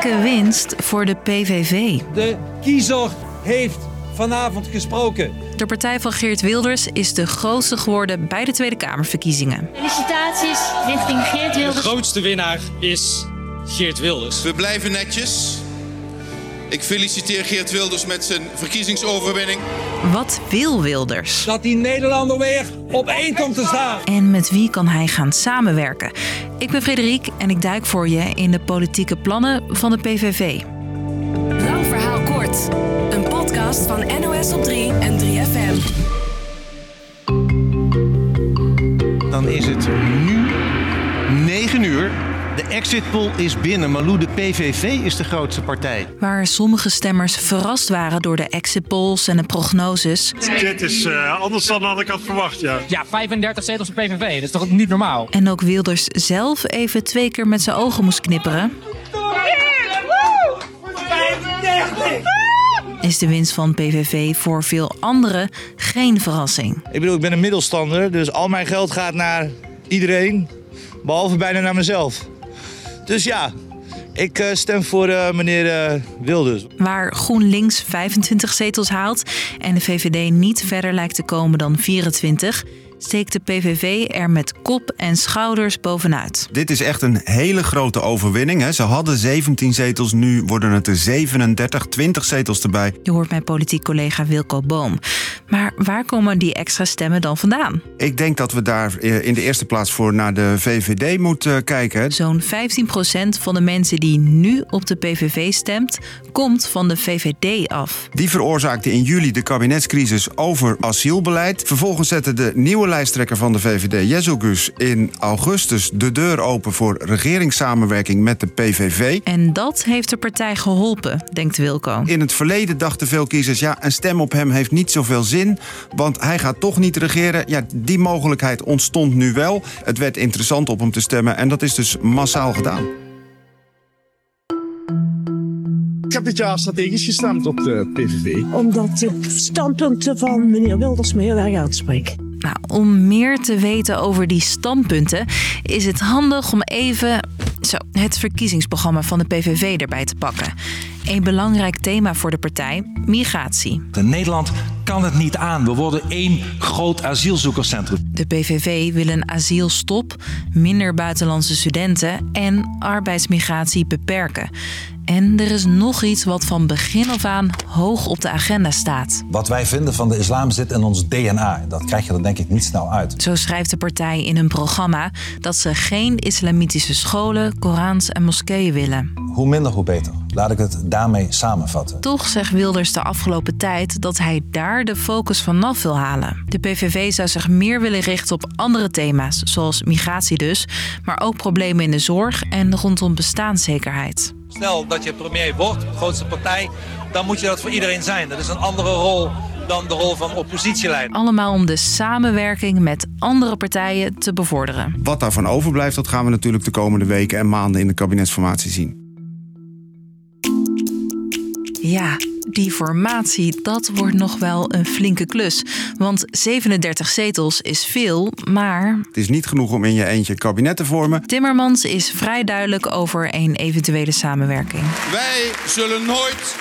Dikke winst voor de PVV. De kiezer heeft vanavond gesproken. De partij van Geert Wilders is de grootste geworden bij de Tweede Kamerverkiezingen. Felicitaties richting Geert Wilders. De grootste winnaar is Geert Wilders. We blijven netjes. Ik feliciteer Geert Wilders met zijn verkiezingsoverwinning. Wat wil Wilders? Dat die Nederlander weer op één komt te staan. En met wie kan hij gaan samenwerken? Ik ben Frederik en ik duik voor je in de politieke plannen van de PVV. Lang verhaal kort. Een podcast van NOS op 3 en 3FM. Dan is het nu 9 uur. De exit poll is binnen. Malou, de PVV is de grootste partij. Waar sommige stemmers verrast waren door de exit polls en de prognoses. Dit is uh, anders dan had ik had verwacht, ja. Ja, 35 zetels voor PVV. Dat is toch niet normaal? En ook Wilders zelf even twee keer met zijn ogen moest knipperen. Is de winst van PVV voor veel anderen geen verrassing? Ik bedoel, ik ben een middelstander, dus al mijn geld gaat naar iedereen, behalve bijna naar mezelf. Dus ja, ik uh, stem voor uh, meneer uh, Wilders. Waar GroenLinks 25 zetels haalt en de VVD niet verder lijkt te komen dan 24, steekt de PVV er met kop en schouders bovenuit. Dit is echt een hele grote overwinning. Hè. Ze hadden 17 zetels, nu worden het er 37, 20 zetels erbij. Je hoort mijn politiek collega Wilco Boom. Maar waar komen die extra stemmen dan vandaan? Ik denk dat we daar in de eerste plaats voor naar de VVD moeten kijken. Zo'n 15% van de mensen die nu op de PVV stemt, komt van de VVD af. Die veroorzaakte in juli de kabinetscrisis over asielbeleid. Vervolgens zette de nieuwe lijsttrekker van de VVD, Jezogus, in augustus de deur open voor regeringssamenwerking met de PVV. En dat heeft de partij geholpen, denkt Wilco. In het verleden dachten veel kiezers, ja, een stem op hem heeft niet zoveel zin, want hij gaat toch niet regeren. Ja, die mogelijkheid ontstond nu wel. Het werd interessant op hem te stemmen en dat is dus massaal gedaan. Ik heb dit jaar strategisch gestemd op de PVV. Omdat de standpunten van meneer Wilders me heel erg aanspreken. Nou, om meer te weten over die standpunten is het handig om even zo, het verkiezingsprogramma van de PVV erbij te pakken. Een belangrijk thema voor de partij: migratie. In Nederland kan het niet aan. We worden één groot asielzoekerscentrum. De PVV wil een asielstop, minder buitenlandse studenten en arbeidsmigratie beperken. En er is nog iets wat van begin af aan hoog op de agenda staat. Wat wij vinden van de islam zit in ons DNA. Dat krijg je er denk ik niet snel uit. Zo schrijft de partij in hun programma dat ze geen islamitische scholen, Korans en moskeeën willen. Hoe minder, hoe beter. Laat ik het daarmee samenvatten. Toch zegt Wilders de afgelopen tijd dat hij daar de focus vanaf wil halen. De PVV zou zich meer willen richten op andere thema's, zoals migratie dus, maar ook problemen in de zorg en rondom bestaanszekerheid. Stel dat je premier wordt, grootste partij, dan moet je dat voor iedereen zijn. Dat is een andere rol dan de rol van oppositieleider. Allemaal om de samenwerking met andere partijen te bevorderen. Wat daarvan overblijft, dat gaan we natuurlijk de komende weken en maanden in de kabinetsformatie zien. Ja, die formatie, dat wordt nog wel een flinke klus. Want 37 zetels is veel, maar... Het is niet genoeg om in je eentje een kabinet te vormen. Timmermans is vrij duidelijk over een eventuele samenwerking. Wij zullen nooit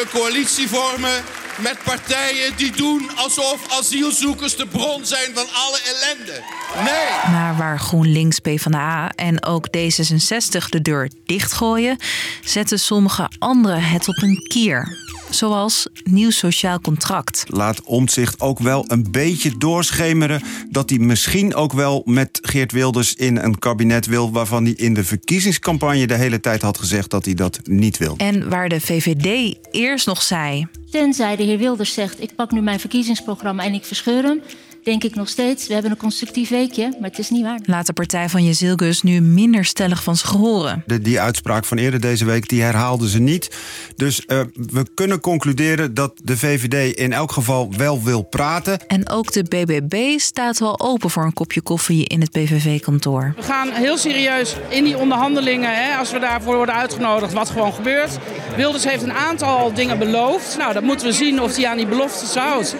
een coalitie vormen met partijen die doen alsof asielzoekers de bron zijn van alle ellende. Nee. Maar waar GroenLinks, PvdA en ook D66 de deur dichtgooien, zetten sommige anderen het op een kier. Zoals nieuw sociaal contract. Laat Omtzigt ook wel een beetje doorschemeren dat hij misschien ook wel met Geert Wilders in een kabinet wil waarvan hij in de verkiezingscampagne de hele tijd had gezegd dat hij dat niet wil. En waar de VVD eerst nog zei. Tenzij de heer Wilders zegt: ik pak nu mijn verkiezingsprogramma en ik verscheur hem denk ik nog steeds, we hebben een constructief weekje, maar het is niet waar. Laat de partij van Jezilgus nu minder stellig van zich horen. De, die uitspraak van eerder deze week, die herhaalden ze niet. Dus uh, we kunnen concluderen dat de VVD in elk geval wel wil praten. En ook de BBB staat wel open voor een kopje koffie in het PVV-kantoor. We gaan heel serieus in die onderhandelingen, hè, als we daarvoor worden uitgenodigd, wat gewoon gebeurt. Wilders heeft een aantal dingen beloofd. Nou, dan moeten we zien of hij aan die beloftes houdt.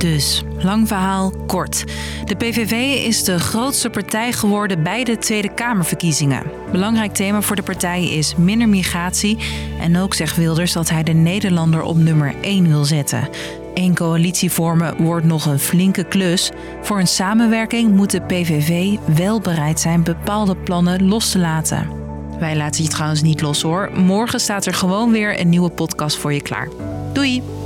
Dus, lang verhaal kort. De PVV is de grootste partij geworden bij de Tweede Kamerverkiezingen. Belangrijk thema voor de partij is minder migratie. En ook zegt Wilders dat hij de Nederlander op nummer 1 wil zetten. Eén coalitie vormen wordt nog een flinke klus. Voor een samenwerking moet de PVV wel bereid zijn bepaalde plannen los te laten. Wij laten je trouwens niet los hoor. Morgen staat er gewoon weer een nieuwe podcast voor je klaar. Doei!